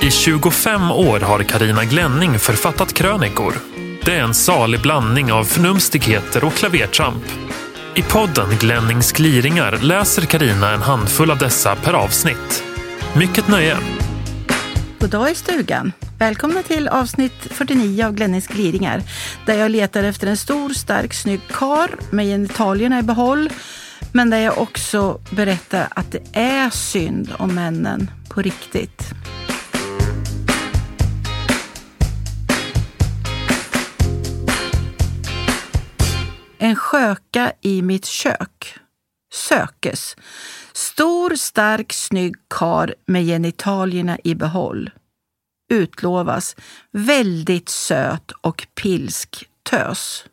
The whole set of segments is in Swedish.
I 25 år har Karina Glänning författat krönikor. Det är en salig blandning av förnumstigheter och klavertramp. I podden Glennings gliringar läser Karina en handfull av dessa per avsnitt. Mycket nöje! God dag i stugan. Välkomna till avsnitt 49 av Glennings gliringar där jag letar efter en stor, stark, snygg kar med genitalierna i behåll men där jag också berättar att det är synd om männen på riktigt. En sköka i mitt kök. Sökes. Stor, stark, snygg kar med genitalierna i behåll. Utlovas. Väldigt söt och pilsk tös.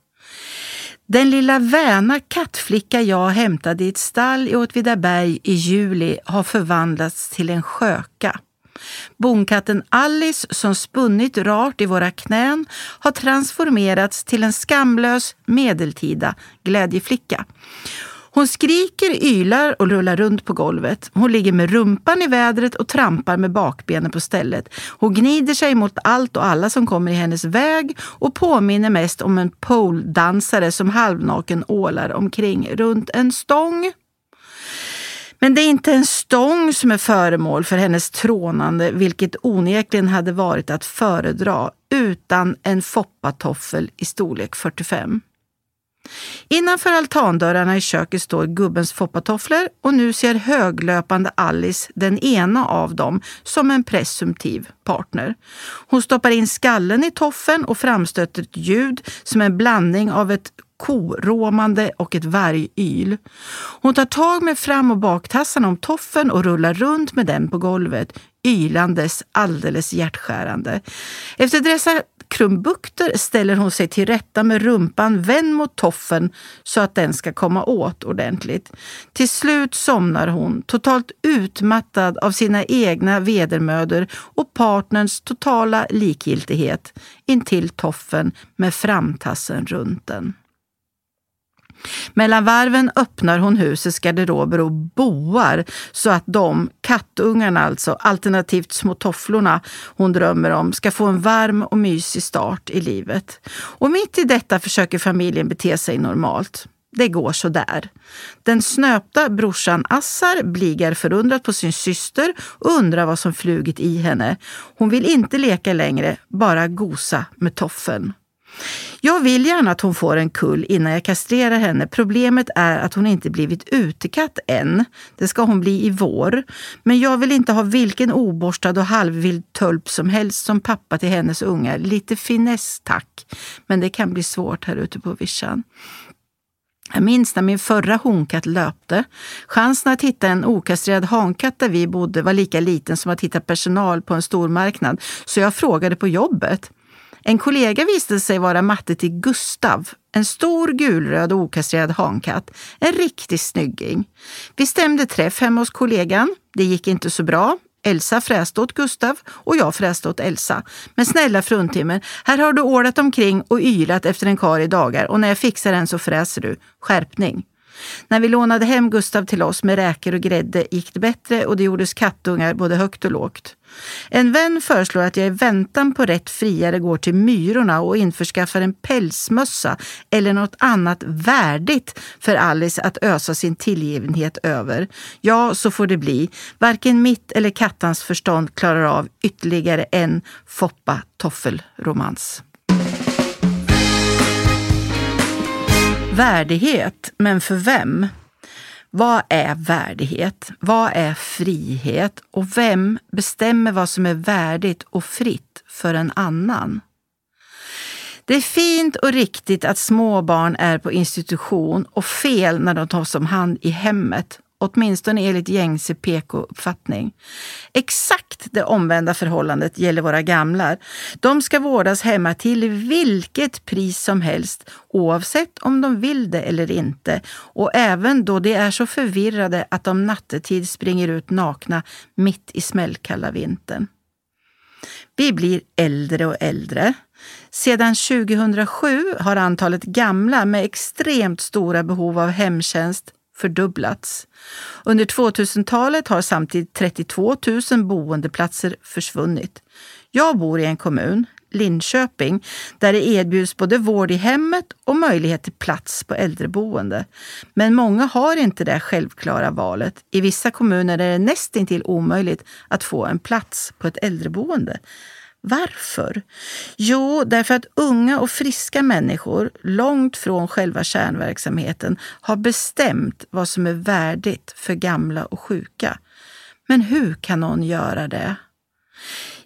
Den lilla väna kattflicka jag hämtade i ett stall i Åtvidaberg i juli har förvandlats till en sköka. Bonkatten Alice som spunnit rart i våra knän har transformerats till en skamlös medeltida glädjeflicka. Hon skriker, ylar och rullar runt på golvet. Hon ligger med rumpan i vädret och trampar med bakbenen på stället. Hon gnider sig mot allt och alla som kommer i hennes väg och påminner mest om en poledansare som halvnaken ålar omkring runt en stång. Men det är inte en stång som är föremål för hennes trånande, vilket onekligen hade varit att föredra, utan en foppatoffel i storlek 45. Innanför altandörrarna i köket står gubbens foppatofflor och nu ser höglöpande Alice den ena av dem som en presumtiv partner. Hon stoppar in skallen i toffen och framstöter ett ljud som en blandning av ett koråmande och ett vargyl. Hon tar tag med fram och baktassarna om toffen och rullar runt med den på golvet, ylandes alldeles hjärtskärande. Efter dessa krumbukter ställer hon sig till rätta med rumpan vänd mot toffen så att den ska komma åt ordentligt. Till slut somnar hon, totalt utmattad av sina egna vedermödor och partnerns totala likgiltighet, intill toffen med framtassen runt den. Mellan varven öppnar hon husets garderober och boar så att de, kattungarna alltså, alternativt små tofflorna hon drömmer om, ska få en varm och mysig start i livet. Och mitt i detta försöker familjen bete sig normalt. Det går så där. Den snöpta brorsan Assar bligar förundrat på sin syster och undrar vad som flugit i henne. Hon vill inte leka längre, bara gosa med toffen. Jag vill gärna att hon får en kull innan jag kastrerar henne. Problemet är att hon inte blivit utekatt än. Det ska hon bli i vår. Men jag vill inte ha vilken oborstad och halvvild tölp som helst som pappa till hennes ungar. Lite finess tack. Men det kan bli svårt här ute på vischan. Jag minns när min förra honkatt löpte. Chansen att hitta en okastrerad hankatt där vi bodde var lika liten som att hitta personal på en stormarknad, så jag frågade på jobbet. En kollega visade sig vara matte till Gustav, en stor gulröd och okastrerad hankatt. En riktig snygging. Vi stämde träff hemma hos kollegan. Det gick inte så bra. Elsa fräste åt Gustav och jag fräste åt Elsa. Men snälla fruntimmer, här har du ålat omkring och ylat efter en kar i dagar och när jag fixar den så fräser du. Skärpning! När vi lånade hem Gustav till oss med räkor och grädde gick det bättre och det gjordes kattungar både högt och lågt. En vän föreslår att jag i väntan på rätt friare går till Myrorna och införskaffar en pälsmössa eller något annat värdigt för Alice att ösa sin tillgivenhet över. Ja, så får det bli. Varken mitt eller kattans förstånd klarar av ytterligare en Foppa-toffelromans. Värdighet, men för vem? Vad är värdighet? Vad är frihet? Och vem bestämmer vad som är värdigt och fritt för en annan? Det är fint och riktigt att små barn är på institution och fel när de tas om hand i hemmet åtminstone enligt gängse PK-uppfattning. Exakt det omvända förhållandet gäller våra gamlar. De ska vårdas hemma till vilket pris som helst, oavsett om de vill det eller inte. Och även då de är så förvirrade att de nattetid springer ut nakna mitt i smällkalla vintern. Vi blir äldre och äldre. Sedan 2007 har antalet gamla med extremt stora behov av hemtjänst fördubblats. Under 2000-talet har samtidigt 32 000 boendeplatser försvunnit. Jag bor i en kommun, Linköping, där det erbjuds både vård i hemmet och möjlighet till plats på äldreboende. Men många har inte det självklara valet. I vissa kommuner är det nästintill omöjligt att få en plats på ett äldreboende. Varför? Jo, därför att unga och friska människor, långt från själva kärnverksamheten, har bestämt vad som är värdigt för gamla och sjuka. Men hur kan någon göra det?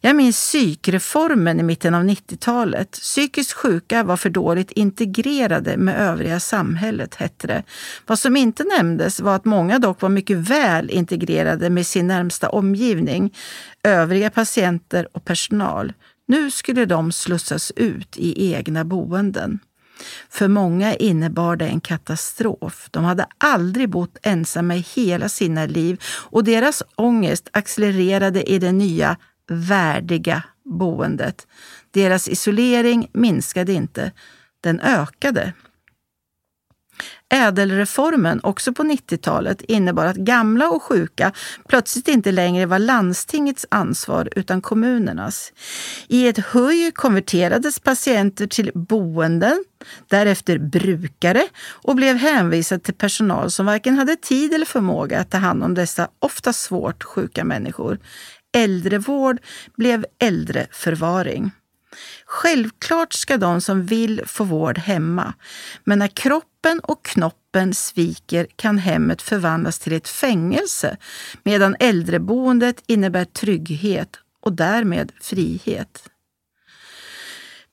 Jag minns psykreformen i mitten av 90-talet. Psykiskt sjuka var för dåligt integrerade med övriga samhället, hette det. Vad som inte nämndes var att många dock var mycket väl integrerade med sin närmsta omgivning, övriga patienter och personal. Nu skulle de slussas ut i egna boenden. För många innebar det en katastrof. De hade aldrig bott ensamma i hela sina liv och deras ångest accelererade i det nya värdiga boendet. Deras isolering minskade inte, den ökade. Ädelreformen, också på 90-talet, innebar att gamla och sjuka plötsligt inte längre var landstingets ansvar utan kommunernas. I ett höj konverterades patienter till boenden, därefter brukare och blev hänvisade till personal som varken hade tid eller förmåga att ta hand om dessa ofta svårt sjuka människor. Äldrevård blev äldreförvaring. Självklart ska de som vill få vård hemma, men när kroppen och knoppen sviker kan hemmet förvandlas till ett fängelse, medan äldreboendet innebär trygghet och därmed frihet.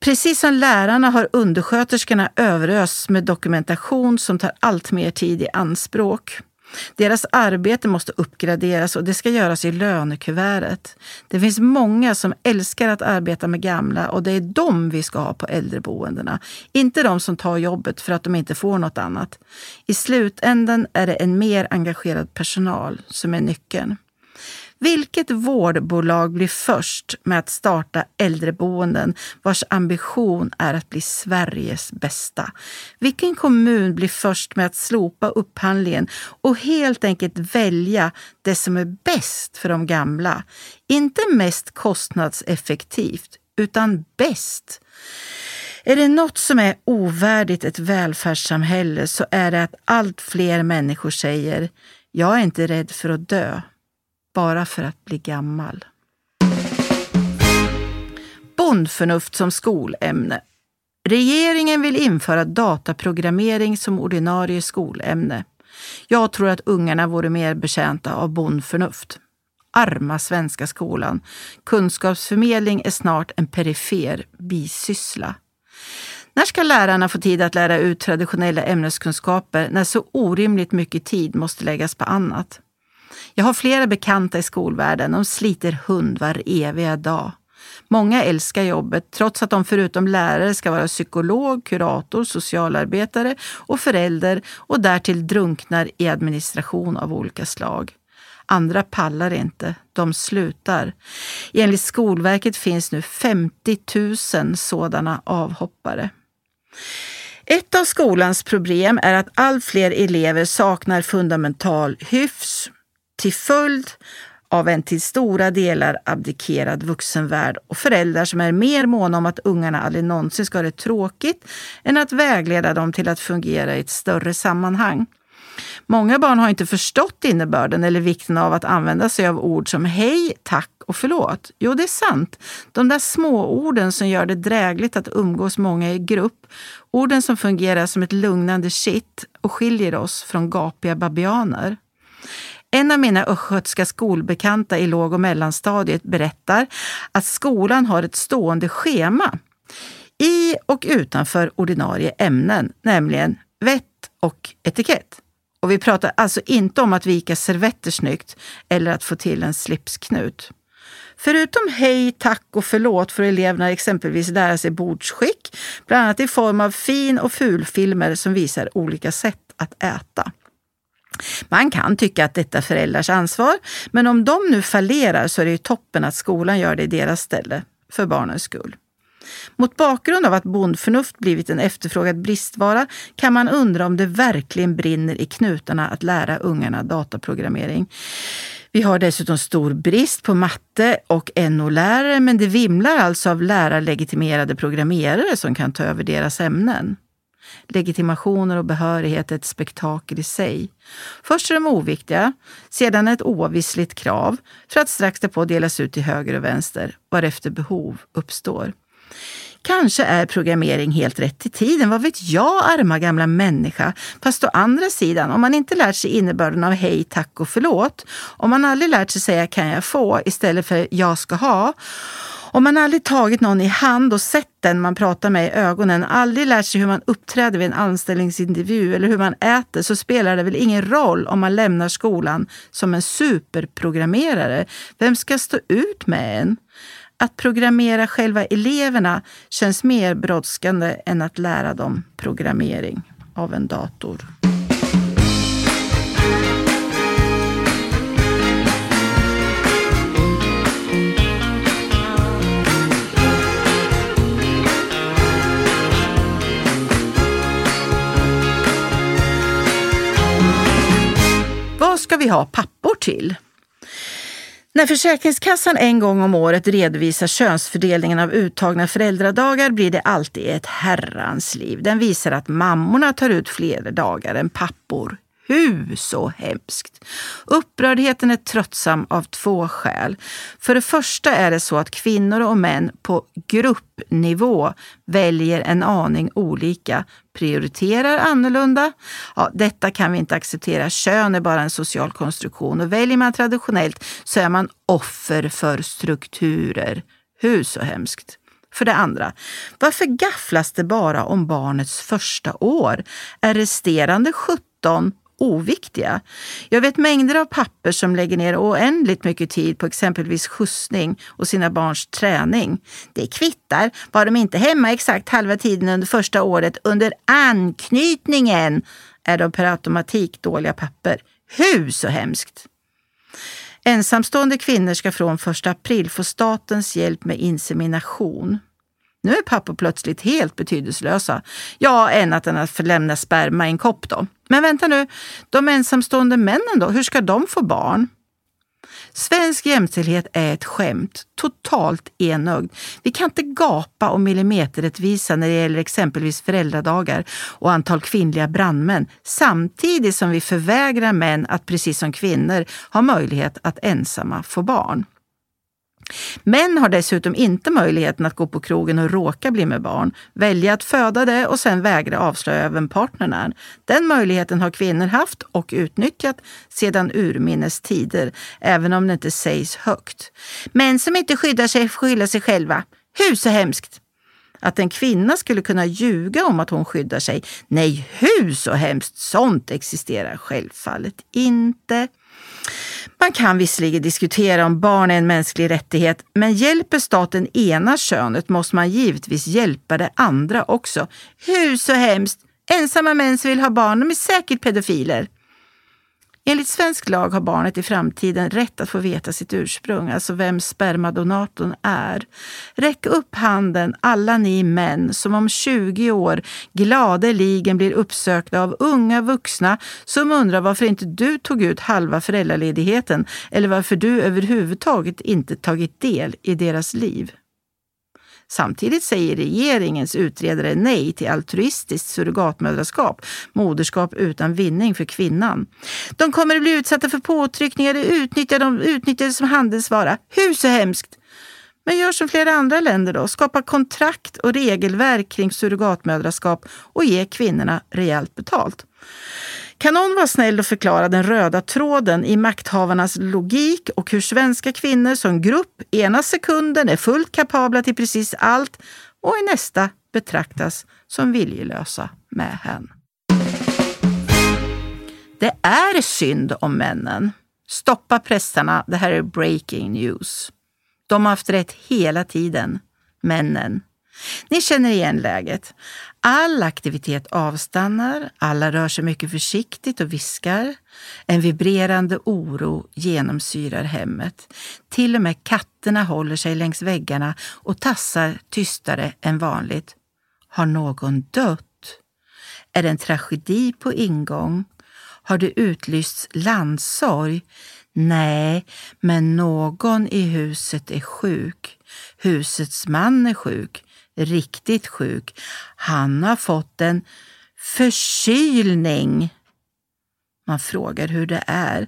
Precis som lärarna har undersköterskorna överösts med dokumentation som tar allt mer tid i anspråk. Deras arbete måste uppgraderas och det ska göras i lönekuvertet. Det finns många som älskar att arbeta med gamla och det är dem vi ska ha på äldreboendena. Inte de som tar jobbet för att de inte får något annat. I slutändan är det en mer engagerad personal som är nyckeln. Vilket vårdbolag blir först med att starta äldreboenden vars ambition är att bli Sveriges bästa? Vilken kommun blir först med att slopa upphandlingen och helt enkelt välja det som är bäst för de gamla? Inte mest kostnadseffektivt, utan bäst. Är det något som är ovärdigt ett välfärdssamhälle så är det att allt fler människor säger jag är inte rädd för att dö bara för att bli gammal. Bondförnuft som skolämne. Regeringen vill införa dataprogrammering som ordinarie skolämne. Jag tror att ungarna vore mer betjänta av bondförnuft. Arma svenska skolan. Kunskapsförmedling är snart en perifer bisyssla. När ska lärarna få tid att lära ut traditionella ämneskunskaper när så orimligt mycket tid måste läggas på annat? Jag har flera bekanta i skolvärlden. De sliter hund var eviga dag. Många älskar jobbet trots att de förutom lärare ska vara psykolog, kurator, socialarbetare och förälder och därtill drunknar i administration av olika slag. Andra pallar inte, de slutar. Enligt Skolverket finns nu 50 000 sådana avhoppare. Ett av skolans problem är att allt fler elever saknar fundamental hyfs, till följd av en till stora delar abdikerad vuxenvärld och föräldrar som är mer måna om att ungarna aldrig någonsin ska ha det tråkigt än att vägleda dem till att fungera i ett större sammanhang. Många barn har inte förstått innebörden eller vikten av att använda sig av ord som hej, tack och förlåt. Jo, det är sant. De där små orden som gör det drägligt att umgås många i grupp. Orden som fungerar som ett lugnande kitt och skiljer oss från gapiga babianer. En av mina östgötska skolbekanta i låg och mellanstadiet berättar att skolan har ett stående schema i och utanför ordinarie ämnen, nämligen vett och etikett. Och vi pratar alltså inte om att vika servetter snyggt eller att få till en slipsknut. Förutom hej, tack och förlåt får eleverna exempelvis lära sig bordsskick, bland annat i form av fin och fulfilmer som visar olika sätt att äta. Man kan tycka att detta är föräldrars ansvar, men om de nu fallerar så är det ju toppen att skolan gör det i deras ställe, för barnens skull. Mot bakgrund av att bondförnuft blivit en efterfrågad bristvara kan man undra om det verkligen brinner i knutarna att lära ungarna dataprogrammering. Vi har dessutom stor brist på matte och NO-lärare men det vimlar alltså av lärarlegitimerade programmerare som kan ta över deras ämnen. Legitimationer och behörighet är ett spektakel i sig. Först är de oviktiga, sedan ett oavvisligt krav för att strax därpå delas ut till höger och vänster varefter behov uppstår. Kanske är programmering helt rätt i tiden, vad vet jag arma gamla människa. Fast å andra sidan, om man inte lärt sig innebörden av hej, tack och förlåt, om man aldrig lärt sig säga kan jag få istället för jag ska ha, om man aldrig tagit någon i hand och sett den man pratar med i ögonen, aldrig lärt sig hur man uppträder vid en anställningsintervju eller hur man äter, så spelar det väl ingen roll om man lämnar skolan som en superprogrammerare. Vem ska stå ut med en? Att programmera själva eleverna känns mer brådskande än att lära dem programmering av en dator. Vi ha pappor till? När Försäkringskassan en gång om året redovisar könsfördelningen av uttagna föräldradagar blir det alltid ett herrans liv. Den visar att mammorna tar ut fler dagar än pappor. Hu så hemskt! Upprördheten är tröttsam av två skäl. För det första är det så att kvinnor och män på gruppnivå väljer en aning olika, prioriterar annorlunda. Ja, detta kan vi inte acceptera. Kön är bara en social konstruktion och väljer man traditionellt så är man offer för strukturer. Hu så hemskt! För det andra, varför gafflas det bara om barnets första år? Är resterande 17 oviktiga. Jag vet mängder av papper som lägger ner oändligt mycket tid på exempelvis skjutsning och sina barns träning. Det kvittar, var de inte hemma exakt halva tiden under första året under anknytningen är de per automatik dåliga papper. Hur så hemskt! Ensamstående kvinnor ska från 1 april få statens hjälp med insemination. Nu är pappor plötsligt helt betydelselösa. Ja, annat än att få lämna sperma i en kopp då. Men vänta nu, de ensamstående männen då? Hur ska de få barn? Svensk jämställdhet är ett skämt, totalt enögd. Vi kan inte gapa om millimeterrättvisa när det gäller exempelvis föräldradagar och antal kvinnliga brandmän samtidigt som vi förvägrar män att precis som kvinnor ha möjlighet att ensamma få barn. Män har dessutom inte möjligheten att gå på krogen och råka bli med barn, välja att föda det och sen vägra avslöja vem partnern är. Den möjligheten har kvinnor haft och utnyttjat sedan urminnes tider, även om det inte sägs högt. Män som inte skyddar sig får skylla sig själva. Hur så hemskt! Att en kvinna skulle kunna ljuga om att hon skyddar sig? Nej, hur så hemskt! Sånt existerar självfallet inte. Man kan visserligen diskutera om barn är en mänsklig rättighet, men hjälper staten ena könet måste man givetvis hjälpa det andra också. Hur så hemskt! Ensamma män som vill ha barn, de är säkert pedofiler. Enligt svensk lag har barnet i framtiden rätt att få veta sitt ursprung, alltså vem spermadonatorn är. Räck upp handen alla ni män som om 20 år gladeligen blir uppsökta av unga vuxna som undrar varför inte du tog ut halva föräldraledigheten eller varför du överhuvudtaget inte tagit del i deras liv. Samtidigt säger regeringens utredare nej till altruistiskt surrogatmödraskap, moderskap utan vinning för kvinnan. De kommer att bli utsatta för påtryckningar, utnyttjade, utnyttjade som handelsvara. Hur så hemskt! Men gör som flera andra länder då, skapa kontrakt och regelverk kring surrogatmödraskap och ge kvinnorna rejält betalt. Kan någon vara snäll och förklara den röda tråden i makthavarnas logik och hur svenska kvinnor som grupp ena sekunden är fullt kapabla till precis allt och i nästa betraktas som viljelösa med hen? Det är synd om männen. Stoppa pressarna, det här är breaking news. De har haft rätt hela tiden, männen. Ni känner igen läget. All aktivitet avstannar, alla rör sig mycket försiktigt och viskar. En vibrerande oro genomsyrar hemmet. Till och med katterna håller sig längs väggarna och tassar tystare än vanligt. Har någon dött? Är det en tragedi på ingång? Har det utlysts landsorg? Nej, men någon i huset är sjuk. Husets man är sjuk, riktigt sjuk. Han har fått en förkylning. Man frågar hur det är.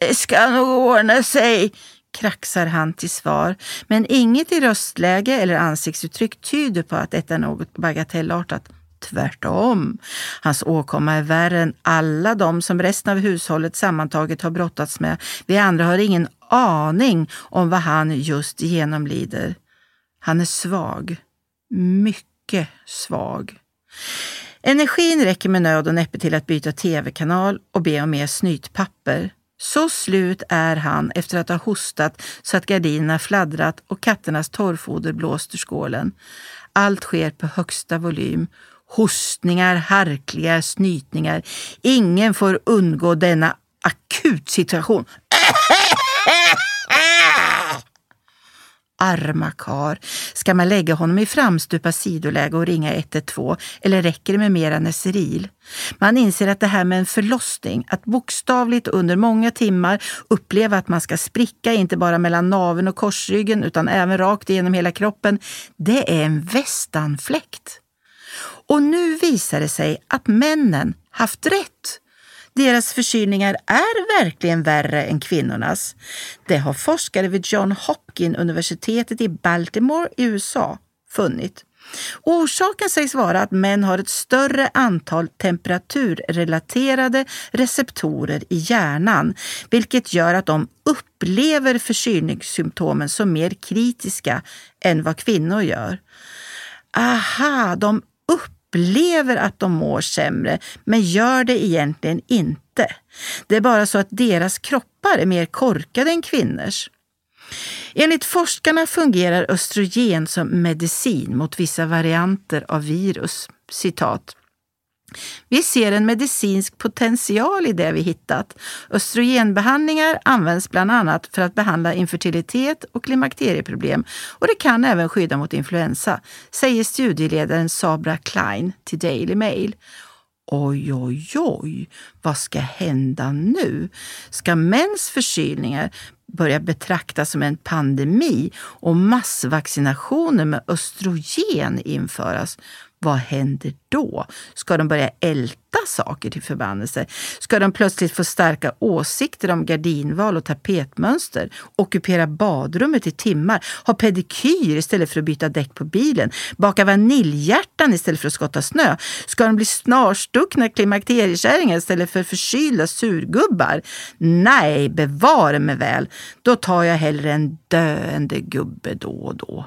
Det ska nog ordna sig, kraxar han till svar. Men inget i röstläge eller ansiktsuttryck tyder på att detta är något bagatellartat. Tvärtom. Hans åkomma är värre än alla de som resten av hushållet sammantaget har brottats med. Vi andra har ingen aning om vad han just genomlider. Han är svag. Mycket svag. Energin räcker med nöd och näppe till att byta tv-kanal och be om mer snytpapper. Så slut är han efter att ha hostat så att gardinerna fladdrat och katternas torrfoder blåst ur skålen. Allt sker på högsta volym hostningar, harklingar, snytningar. Ingen får undgå denna akut situation. Arma kar. Ska man lägga honom i framstupa sidoläge och ringa 112 eller räcker det med mera Neseril? Man inser att det här med en förlossning, att bokstavligt under många timmar uppleva att man ska spricka inte bara mellan naveln och korsryggen utan även rakt igenom hela kroppen, det är en västanfläkt. Och nu visar det sig att männen haft rätt. Deras förkylningar är verkligen värre än kvinnornas. Det har forskare vid John Hopkins universitetet i Baltimore i USA funnit. Orsaken sägs vara att män har ett större antal temperaturrelaterade receptorer i hjärnan, vilket gör att de upplever förkylningssymptomen som mer kritiska än vad kvinnor gör. Aha, de upplever att de mår sämre, men gör det egentligen inte. Det är bara så att deras kroppar är mer korkade än kvinnors. Enligt forskarna fungerar östrogen som medicin mot vissa varianter av virus. Citat. Vi ser en medicinsk potential i det vi hittat. Östrogenbehandlingar används bland annat för att behandla infertilitet och klimakterieproblem och det kan även skydda mot influensa, säger studieledaren Sabra Klein till Daily Mail. Oj, oj, oj, vad ska hända nu? Ska mäns förkylningar börja betraktas som en pandemi och massvaccinationer med östrogen införas? Vad händer då? Ska de börja älta saker till förbannelse? Ska de plötsligt få starka åsikter om gardinval och tapetmönster? Ockupera badrummet i timmar? Ha pedikyr istället för att byta däck på bilen? Baka vaniljhjärtan istället för att skotta snö? Ska de bli snarstuckna klimakteriekärringar istället för förkylda surgubbar? Nej, bevare mig väl. Då tar jag hellre en döende gubbe då och då.